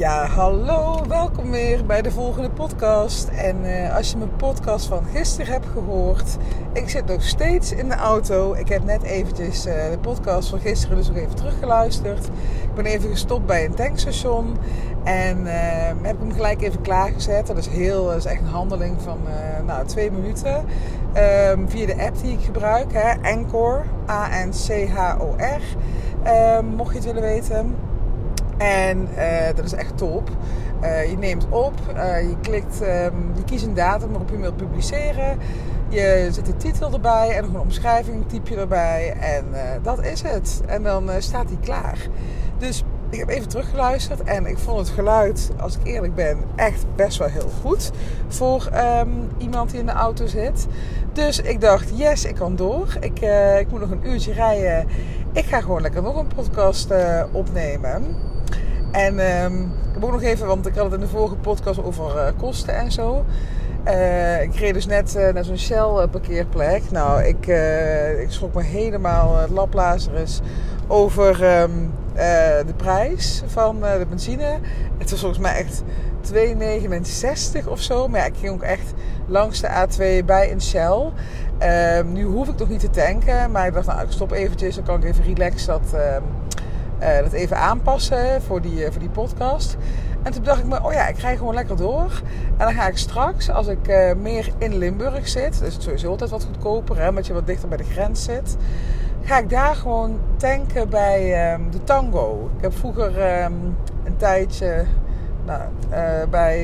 Ja, hallo, welkom weer bij de volgende podcast. En uh, als je mijn podcast van gisteren hebt gehoord, ik zit nog steeds in de auto. Ik heb net eventjes uh, de podcast van gisteren dus nog even teruggeluisterd. Ik ben even gestopt bij een tankstation en uh, heb hem gelijk even klaargezet. Dat is heel, is echt een handeling van nou, twee minuten. Um, via de app die ik gebruik, hè, Anchor, A-N-C-H-O-R. Um, mocht je het willen weten. En uh, dat is echt top. Uh, je neemt op, uh, je klikt, um, je kiest een datum waarop je wilt publiceren. Je zet de titel erbij en nog een omschrijving typ je erbij. En dat is het. En dan staat die klaar. Dus ik heb even teruggeluisterd en ik vond het geluid, als ik eerlijk ben, echt best wel heel goed voor um, iemand die in de auto zit. Dus ik dacht, yes, ik kan door. Ik, ik moet nog een uurtje rijden. Ik ga gewoon lekker nog een podcast opnemen. En um, ik heb ook nog even, want ik had het in de vorige podcast over uh, kosten en zo. Uh, ik reed dus net uh, naar zo'n Shell parkeerplek. Nou, ik, ik schrok me helemaal laplazerus over um, de prijs van de benzine. Het was volgens mij echt 2,69 of zo. Maar ja, ik ging ook echt langs de A2 bij een Shell. Um, nu hoef ik nog niet te tanken. Maar ik dacht, nou, ik stop eventjes. Dan kan ik even relaxed dat, uh, dat even aanpassen voor die, voor die podcast. En toen dacht ik me, oh ja, ik rij gewoon lekker door. En dan ga ik straks, als ik uh, meer in Limburg zit, dus het sowieso altijd wat goedkoper, hè, omdat je wat dichter bij de grens zit, ga ik daar gewoon tanken bij um, de Tango. Ik heb vroeger um, een tijdje nou, bij,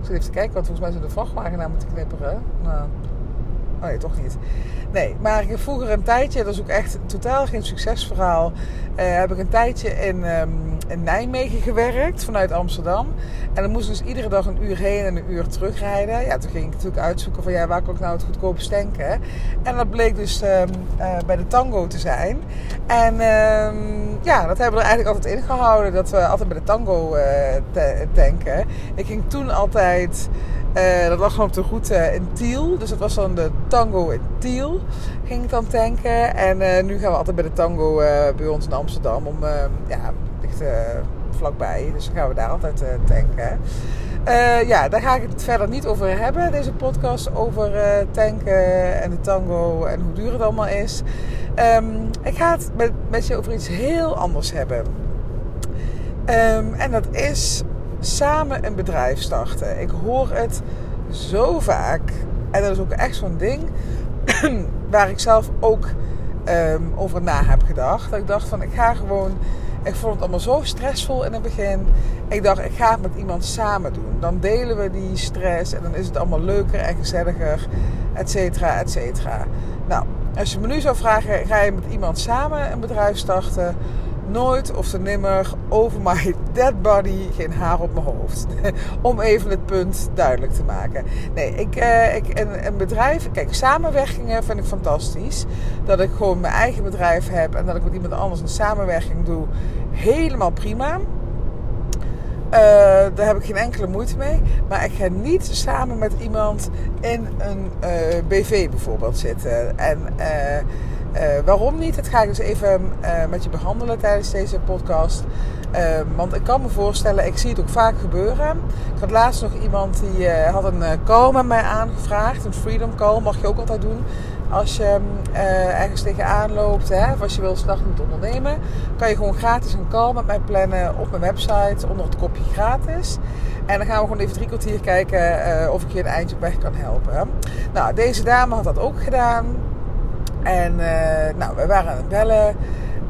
ik zit even te kijken, want volgens mij zijn de vrachtwagen naar moeten knipperen. Nou, oh nee, toch niet. Nee, maar ik heb vroeger een tijdje, dat is ook echt totaal geen succesverhaal, uh, heb ik een tijdje in, um, in Nijmegen gewerkt vanuit Amsterdam. En dan moest dus iedere dag een uur heen en een uur terugrijden. Ja, toen ging ik natuurlijk uitzoeken van ja, waar kan ik nou het goedkoopst tanken. En dat bleek dus um, uh, bij de Tango te zijn. En um, ja, dat hebben we er eigenlijk altijd in gehouden, dat we altijd bij de Tango uh, tanken. Ik ging toen altijd... Uh, dat lag gewoon op de route in Tiel. Dus dat was dan de Tango in Tiel. Ging ik dan tanken. En uh, nu gaan we altijd bij de Tango uh, bij ons in Amsterdam. Om, ja, ligt vlakbij. Dus dan gaan we daar altijd tanken. ja, daar ga ik het verder niet over hebben. Deze podcast over tanken en de Tango en hoe duur het allemaal is. Um, ik ga het met, met je over iets heel anders hebben. Um, en dat is samen een bedrijf starten. Ik hoor het zo vaak. En dat is ook echt zo'n ding waar ik zelf ook um, over na heb gedacht. Dat ik dacht van ik ga gewoon. Ik vond het allemaal zo stressvol in het begin. Ik dacht, ik ga het met iemand samen doen. Dan delen we die stress en dan is het allemaal leuker en gezelliger, et cetera, et cetera. Nou, als je me nu zou vragen, ga je met iemand samen een bedrijf starten? Nooit of te nimmer over my dead body geen haar op mijn hoofd. Om even het punt duidelijk te maken. Nee, ik, uh, ik, een, een, bedrijf, kijk, samenwerkingen vind ik fantastisch. Dat ik gewoon mijn eigen bedrijf heb en dat ik met iemand anders een samenwerking doe, helemaal prima. Uh, daar heb ik geen enkele moeite mee. Maar ik ga niet samen met iemand in een uh, BV bijvoorbeeld zitten. En uh, waarom niet? Dat ga ik dus even met je behandelen tijdens deze podcast. want ik kan me voorstellen, ik zie het ook vaak gebeuren. Ik had laatst nog iemand die had een call met mij aangevraagd. Een freedom call mag je ook altijd doen als je uh, ergens tegenaan loopt, hè, of als je wil starten met ondernemen, kan je gewoon gratis een call met mij plannen op mijn website onder het kopje gratis. En dan gaan we gewoon even drie kwartier kijken of ik je een eindje op weg kan helpen. Nou, deze dame had dat ook gedaan. En uh, nou, we waren aan het bellen.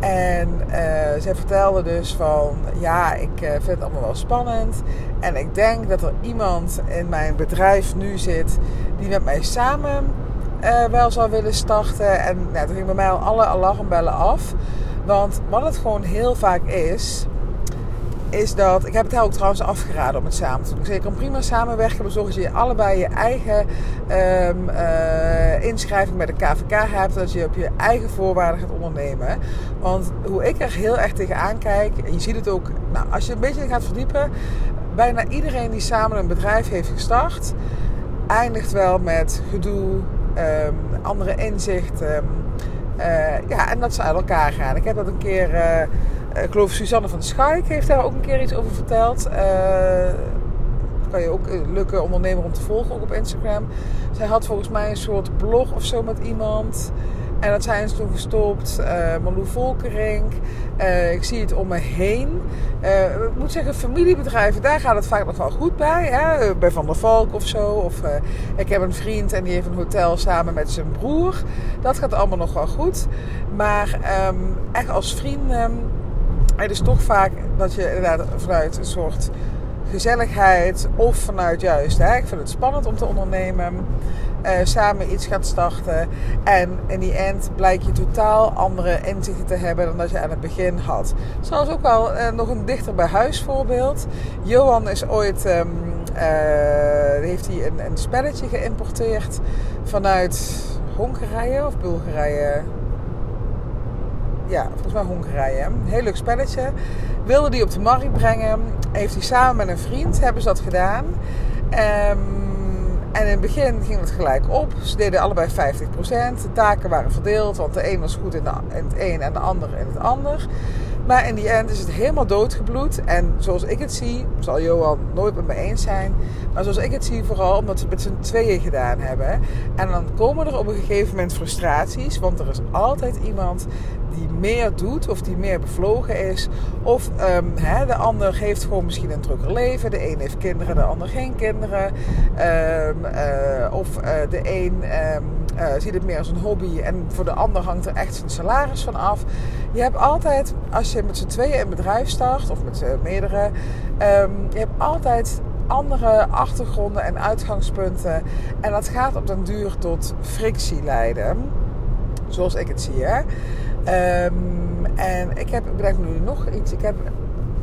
En uh, zij vertelde dus van, ja, ik uh, vind het allemaal wel spannend. En ik denk dat er iemand in mijn bedrijf nu zit die met mij samen wel zou willen starten. En nou, toen ging bij mij al alle alarmbellen af. Want wat het gewoon heel vaak is, is dat... Ik heb het ook trouwens afgeraden om het samen te doen. Ik zei, je kan prima samenwerken, maar zorg dat je allebei je eigen um, uh, inschrijving bij de KVK hebt. Dat je op je eigen voorwaarden gaat ondernemen. Want hoe ik er heel erg tegenaan kijk, en je ziet het ook... Nou, als je een beetje gaat verdiepen, bijna iedereen die samen een bedrijf heeft gestart... eindigt wel met gedoe, um, andere inzichten. Uh, ja, en dat ze uit elkaar gaan. Ik heb dat een keer uh, ik geloof Suzanne van Schaik heeft daar ook een keer iets over verteld. Uh, kan je ook lukken ondernemer om te volgen, ook op Instagram. Zij had volgens mij een soort blog of zo met iemand. En dat zijn ze toen gestopt. Uh, Malou Volkering. Uh, ik zie het om me heen. Ik moet zeggen, familiebedrijven, daar gaat het vaak nog wel goed bij. Hè? Bij Van der Valk of zo. Of ik heb een vriend en die heeft een hotel samen met zijn broer. Dat gaat allemaal nog wel goed. Maar um, echt als vrienden. Het is toch vaak dat je inderdaad vanuit een soort gezelligheid of vanuit juist, hè, ik vind het spannend om te ondernemen, uh, samen iets gaat starten. En in die end blijkt je totaal andere inzichten te hebben dan dat je aan het begin had. Zoals ook wel uh, nog een dichter bij huis voorbeeld. Johan is ooit, um, uh, heeft hij een, een spelletje geïmporteerd vanuit Hongarije of Bulgarije ja, volgens mij Hongarije. Een heel leuk spelletje. Wilde die op de markt brengen. Heeft hij samen met een vriend, hebben ze dat gedaan. Um, en in het begin ging het gelijk op. Ze deden allebei 50%. De taken waren verdeeld, want de een was goed in, de, het een en de ander in het ander. Maar in die end is het helemaal doodgebloed. En zoals ik het zie, zal Johan nooit met me eens zijn. Maar zoals ik het zie, vooral omdat ze het met z'n tweeën gedaan hebben. En dan komen er op een gegeven moment frustraties. Want er is altijd iemand die meer doet of die meer bevlogen is. Of hè, de ander heeft gewoon misschien een drukker leven. De een heeft kinderen, de ander geen kinderen. Um, uh, of uh, de een um, uh, ziet het meer als een hobby en voor de ander hangt er echt zijn salaris van af. Je hebt altijd, als je met z'n tweeën een bedrijf start of met meerdere, je hebt altijd andere achtergronden en uitgangspunten. En dat gaat op den duur tot frictie leiden. Zoals ik het zie. Hè? Um, en ik heb, bedenk nu nog iets. Ik heb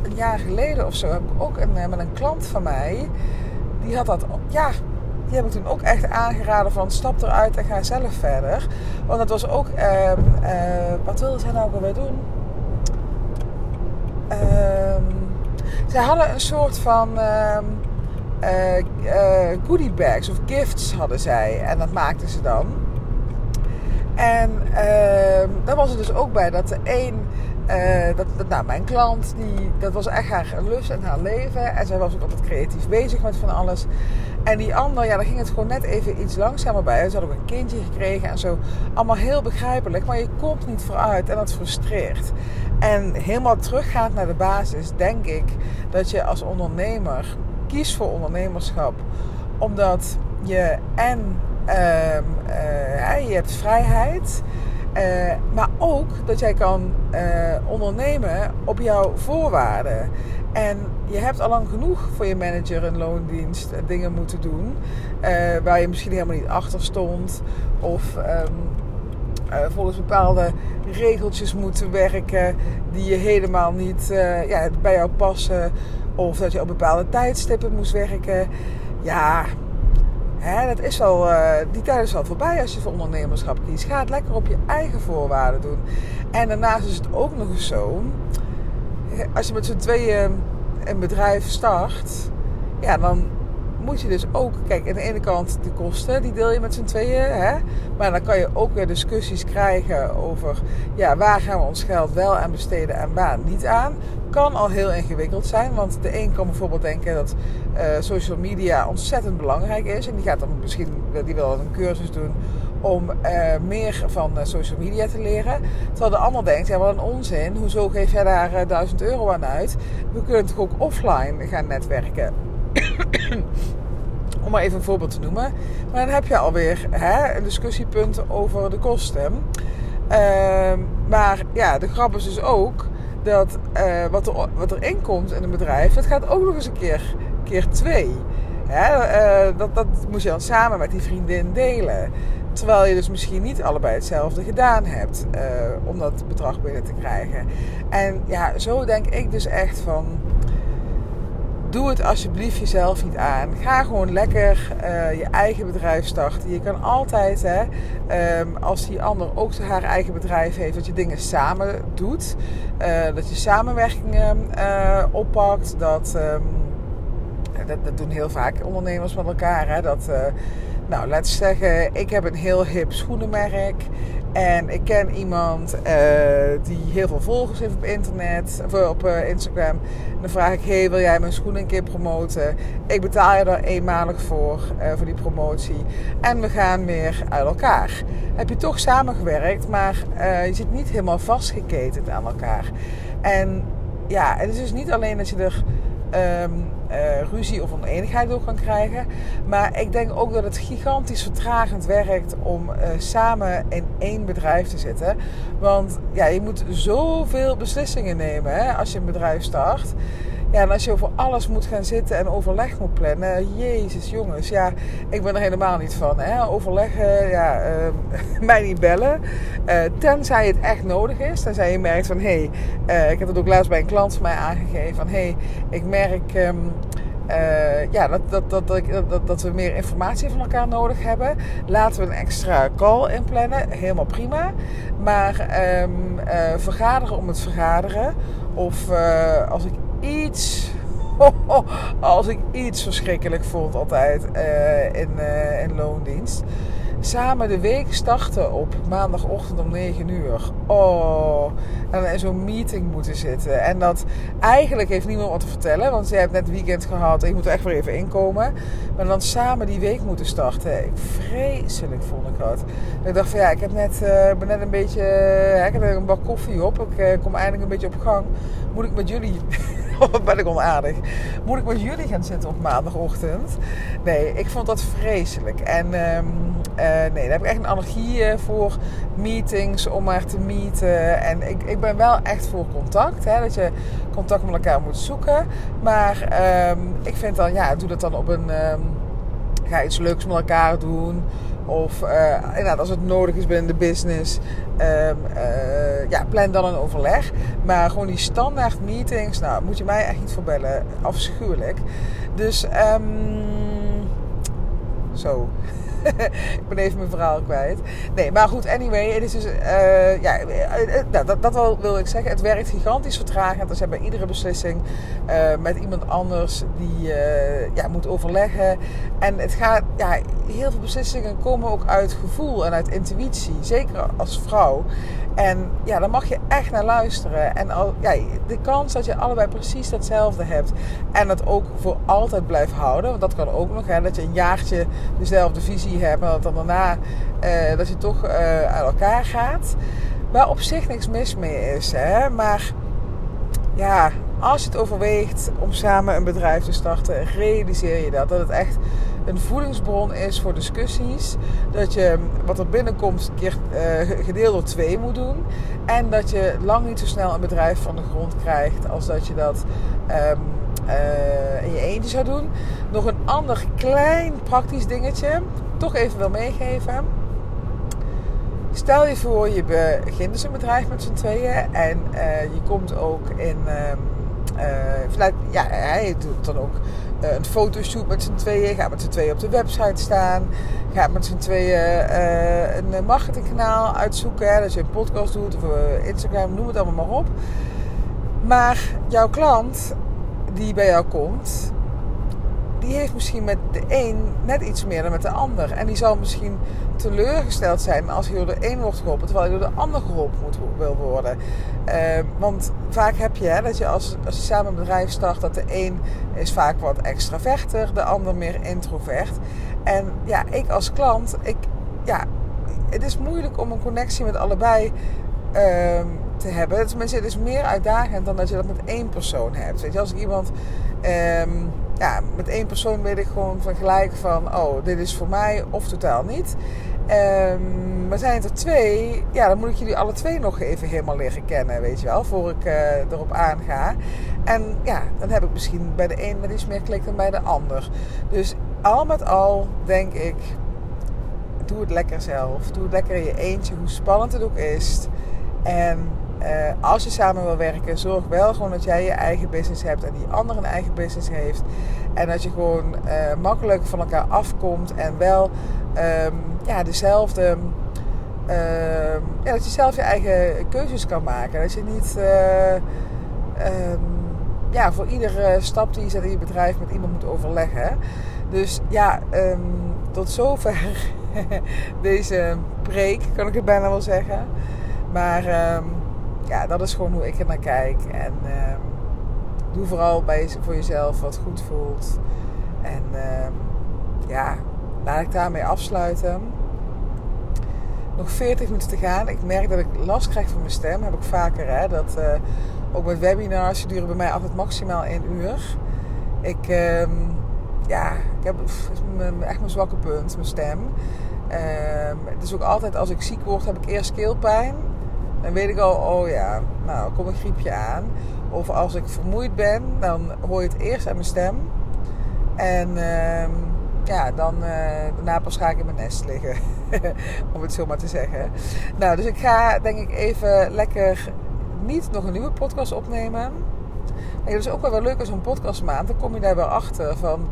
een jaar geleden of zo heb ik ook een, met een klant van mij. Die had dat, ja, die heb ik toen ook echt aangeraden van stap eruit en ga zelf verder. Want dat was ook, um, uh, wat wilde zij nou alweer doen? Um, zij hadden een soort van uh, uh, goodie bags of gifts hadden zij. En dat maakten ze dan. En uh, daar was het dus ook bij dat de een, uh, dat, nou, mijn klant, die, dat was echt haar lust en haar leven. En zij was ook altijd creatief bezig met van alles. En die ander, ja, daar ging het gewoon net even iets langzamer bij. Ze had ook een kindje gekregen en zo. Allemaal heel begrijpelijk, maar je komt niet vooruit en dat frustreert. En helemaal teruggaand naar de basis, denk ik dat je als ondernemer kiest voor ondernemerschap. Omdat je en eh, je hebt vrijheid. Uh, maar ook dat jij kan uh, ondernemen op jouw voorwaarden. En je hebt al lang genoeg voor je manager een loondienst dingen moeten doen. Waar je misschien helemaal niet achter stond. Of um, volgens bepaalde regeltjes moeten werken die je helemaal niet ja, bij jou passen. Of dat je op bepaalde tijdstippen moest werken. Ja, Hè, dat is al, uh, die tijd is al voorbij als je voor ondernemerschap kiest. Ga het lekker op je eigen voorwaarden doen. En daarnaast is het ook nog eens zo. Als je met z'n tweeën een bedrijf start. Ja, dan moet je dus ook... Kijk, aan de ene kant de kosten, die deel je met z'n tweeën. Hè? Maar dan kan je ook weer discussies krijgen over... Ja, waar gaan we ons geld wel aan besteden en waar niet aan kan al heel ingewikkeld zijn. Want de een kan bijvoorbeeld denken dat uh, social media ontzettend belangrijk is. En die gaat dan misschien die wil een cursus doen om uh, meer van uh, social media te leren. Terwijl de ander denkt, ja wat een onzin. Hoezo geef jij daar uh, 1000 euro aan uit? We kunnen toch ook offline gaan netwerken. Om maar even een voorbeeld te noemen. Maar dan heb je alweer hè, een discussiepunt over de kosten. Ehm, maar ja, de grap is dus ook dat uh, wat, er, wat komt in een bedrijf, dat gaat ook nog eens een keer, keer twee. uh, dat, dat moest je dan samen met die vriendin delen. Terwijl je dus misschien niet allebei hetzelfde gedaan hebt uh, om dat bedrag binnen te krijgen. En ja, zo denk ik dus echt van doe het alsjeblieft jezelf niet aan. Ga gewoon lekker uh, je eigen bedrijf starten. Je kan altijd, hè, um, als die ander ook haar eigen bedrijf heeft, dat je dingen samen doet. Uh, dat je samenwerkingen uh, oppakt. Dat, um, dat, dat, doen heel vaak ondernemers met elkaar. Hè, dat, Nou, laten we zeggen, ik heb een heel hip schoenenmerk. En ik ken iemand uh, die heel veel volgers heeft op internet, of op uh, Instagram. En dan vraag ik: hey, wil jij mijn schoenen een keer promoten? Ik betaal je daar eenmalig voor, voor die promotie. En we gaan weer uit elkaar. Heb je toch samengewerkt, maar je zit niet helemaal vastgeketend aan elkaar. En ja, het is dus niet alleen dat je er um, uh, ruzie of oneenigheid door kan krijgen. Maar ik denk ook dat het gigantisch vertragend werkt om uh, samen in één bedrijf te zitten. Want ja, je moet zoveel beslissingen nemen hè, als je een bedrijf start. Ja, en als je over alles moet gaan zitten en overleg moet plannen. Jezus, jongens. Ja, ik ben er helemaal niet van. Hè? Overleggen, ja, uh, mij niet bellen. Uh, tenzij het echt nodig is. Tenzij je merkt van, hé, hey, uh, ik heb het ook laatst bij een klant van mij aangegeven. Van, hé, hey, ik merk... Um, uh, ja, dat, dat, dat, dat, dat we meer informatie van elkaar nodig hebben. Laten we een extra call inplannen. Helemaal prima. Maar uh, vergaderen om het vergaderen. Of als ik iets. Als ik iets verschrikkelijk vond altijd uh, in, uh, in loondienst. Samen de week starten op maandagochtend om 9 uur. Oh, en dan in zo'n meeting moeten zitten. En dat eigenlijk heeft niemand wat te vertellen, want ze hebt net weekend gehad en je moet er echt weer even inkomen. Maar dan samen die week moeten starten. Vreselijk vond ik dat. Ik dacht van ja, ik heb net, uh, ben net een beetje. Ik heb een bak koffie op. Ik kom eindelijk een beetje op gang. Moet ik met jullie. Wat ben ik onaardig. Moet ik met jullie gaan zitten op maandagochtend? Nee, ik vond dat vreselijk. En um, uh, nee, daar heb ik echt een allergie voor meetings, om maar te meeten. En ik, ik ben wel echt voor contact. Hè, dat je contact met elkaar moet zoeken. Maar um, ik vind dan, ja, doe dat dan op een... Um, ga iets leuks met elkaar doen. Of inderdaad, als het nodig is binnen de business, um, uh, ja, plan dan een overleg. Maar gewoon die standaard meetings, nou, moet je mij echt niet voor bellen. Afschuwelijk. Dus, um, zo. ik ben even mijn verhaal kwijt. Nee, maar goed, anyway. Het is dus, uh, ja, nou, dat, dat wil ik zeggen. Het werkt gigantisch vertragend. Dus hebben iedere beslissing met iemand anders die ja, moet overleggen. En het gaat, ja, heel veel beslissingen komen ook uit gevoel en uit intuïtie. Zeker als vrouw. En ja, daar mag je echt naar luisteren. En ja, de kans dat je allebei precies hetzelfde hebt. En dat ook voor altijd blijft houden. Want dat kan ook nog. Hè, dat je een jaartje dezelfde visie hebt. En dat dan daarna uh, dat je toch uh, uit elkaar gaat. Waar op zich niks mis mee is. Hè. Maar ja, als je het overweegt om samen een bedrijf te starten, realiseer je dat. Dat het echt een voedingsbron is voor discussies. Dat je wat er binnenkomt keer, uh, gedeeld door twee moet doen. En dat je lang niet zo snel een bedrijf van de grond krijgt als dat je dat uh, in je eentje zou doen. Nog een ander klein praktisch dingetje. Toch even wil meegeven. Stel je voor, je begint dus een bedrijf met z'n tweeën. En uh, je komt ook in... Uh, ja, hij doet dan ook uh, een fotoshoot met z'n tweeën. Gaat met z'n tweeën op de website staan. Gaat met z'n tweeën een marketingkanaal uitzoeken. Hè, dat je een podcast doet of Instagram, noem het allemaal maar op. Maar jouw klant die bij jou komt, die heeft misschien met de een net iets meer dan met de ander. En die zal misschien teleurgesteld zijn als hij door de een wordt geholpen, terwijl hij door de ander geholpen moet, wil worden. Uh, want vaak heb je hè, dat je als, als je samen een bedrijf start, dat de een is vaak wat extraverter, de ander meer introvert. En ja, ik als klant, ik, ja, het is moeilijk om een connectie met allebei uh, te hebben. Tenminste, het is meer uitdagend dan dat je dat met één persoon hebt. Weet je, als ik iemand. Um, ja, met één persoon weet ik gewoon van gelijk van, oh, dit is voor mij of totaal niet. Um, maar zijn het er twee, ja, dan moet ik jullie alle twee nog even helemaal leren kennen, weet je wel, voor ik uh, erop aanga. En ja, dan heb ik misschien bij de een met iets meer klik dan bij de ander. Dus al met al denk ik, doe het lekker zelf. Doe het lekker je eentje, hoe spannend het ook is. En uh, als je samen wil werken, zorg wel gewoon dat jij je eigen business hebt en die ander een eigen business heeft. En dat je gewoon uh, makkelijk van elkaar afkomt en wel um, ja, dezelfde. Ja, dat je zelf je eigen keuzes kan maken. Dat je niet. Um, ja, voor iedere stap die je zet in je bedrijf met iemand moet overleggen. Dus ja, ehm, tot zover deze preek, kan ik het bijna wel zeggen. Maar ehm, ja, dat is gewoon hoe ik er naar kijk. En ehm, doe vooral bij, voor jezelf wat goed voelt. En ja, laat ik daarmee afsluiten. Nog 40 minuten te gaan. Ik merk dat ik last krijg van mijn stem. Heb ik vaker. Hè? Dat, uh, ook met webinars duren bij mij altijd maximaal 1 uur. Ik, um, ja, ik heb echt mijn zwakke punt, mijn stem. Het is ook altijd als ik ziek word, heb ik eerst keelpijn. Dan weet ik al, oh ja, nou, komt een griepje aan. Of als ik vermoeid ben, dan hoor je het eerst aan mijn stem. En um, ja, dan uh, daarna pas ga ik in mijn nest liggen. Om het zo maar te zeggen. Nou, dus ik ga denk ik even lekker niet nog een nieuwe podcast opnemen. En dat is ook wel wel leuk als een podcastmaand. Dan kom je daar wel achter van...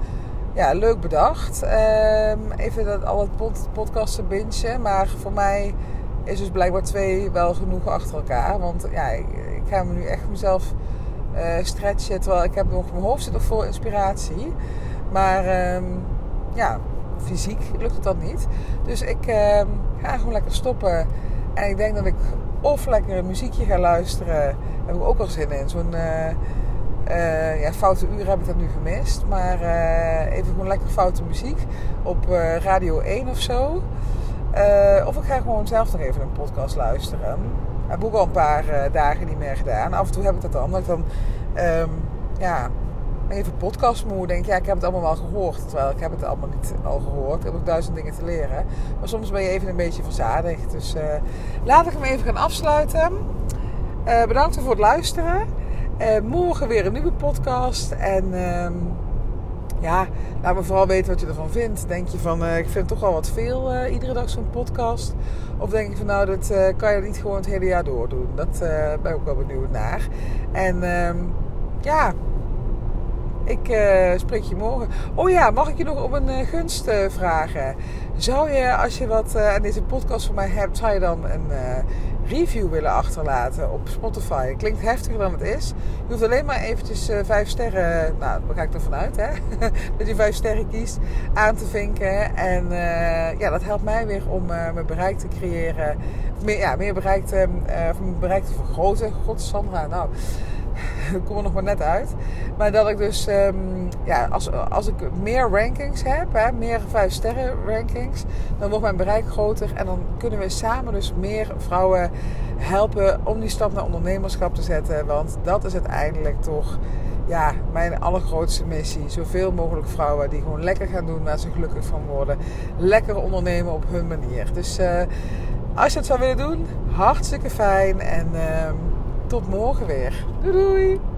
Ja, leuk bedacht. Um, even dat, al het pod podcasten bingen. Maar voor mij is dus blijkbaar twee wel genoeg achter elkaar. Want ja, ik, ga me nu echt mezelf uh, stretchen. Terwijl ik heb nog mijn hoofd zit nog vol inspiratie. Maar... Um, ja, fysiek lukt het dan niet. Dus ik uh, ga gewoon lekker stoppen. En ik denk dat ik of lekker een muziekje ga luisteren. Daar heb ik ook al zin in. Zo'n uh, uh, ja, foute uur heb ik dat nu gemist. Maar even gewoon lekker foute muziek. Op Radio 1 of zo. Of ik ga gewoon zelf nog even een podcast luisteren. Ik heb ook al een paar dagen niet meer gedaan. Af en toe heb ik dat dan. Dat ik dan um, ja, even podcastmoe. Denk ja, ik heb het allemaal wel gehoord. Terwijl ik heb het allemaal niet al gehoord. Ik heb ook duizend dingen te leren. Maar soms ben je even een beetje verzadigd. Dus uh, laat ik hem even gaan afsluiten. Bedankt voor het luisteren. Morgen weer een nieuwe podcast. En ehm, ja, laat me vooral weten wat je ervan vindt. Denk je van, ik vind toch al wat veel iedere dag zo'n podcast? Of denk je van, nou, dat kan je niet gewoon het hele jaar door doen? Dat ben ik ook wel benieuwd naar. En ehm, ja, ik spreek je morgen. Oh ja, mag ik je nog op een gunst vragen? Zou je, als je wat aan deze podcast van mij hebt, zou je dan een review willen achterlaten op Spotify? Klinkt heftiger dan het is. Je hoeft alleen maar eventjes vijf sterren, nou, daar ga ik ervan uit, hè? dat je vijf sterren kiest, aan te vinken. En ja, dat helpt mij weer om mijn bereik te creëren. Meer, ja, meer bereik, mijn bereik te vergroten. God, Sandra, nou kom er nog maar net uit. Maar dat ik dus, um, ja, als, als ik meer rankings heb, hè, meer 5 sterren rankings, dan wordt mijn bereik groter. En dan kunnen we samen dus meer vrouwen helpen om die stap naar ondernemerschap te zetten. Want dat is uiteindelijk toch ja, mijn allergrootste missie. Zoveel mogelijk vrouwen die gewoon lekker gaan doen waar ze gelukkig van worden. Lekker ondernemen op hun manier. Dus uh, als je het zou willen doen, hartstikke fijn. En uh, tot morgen weer. Doei doei!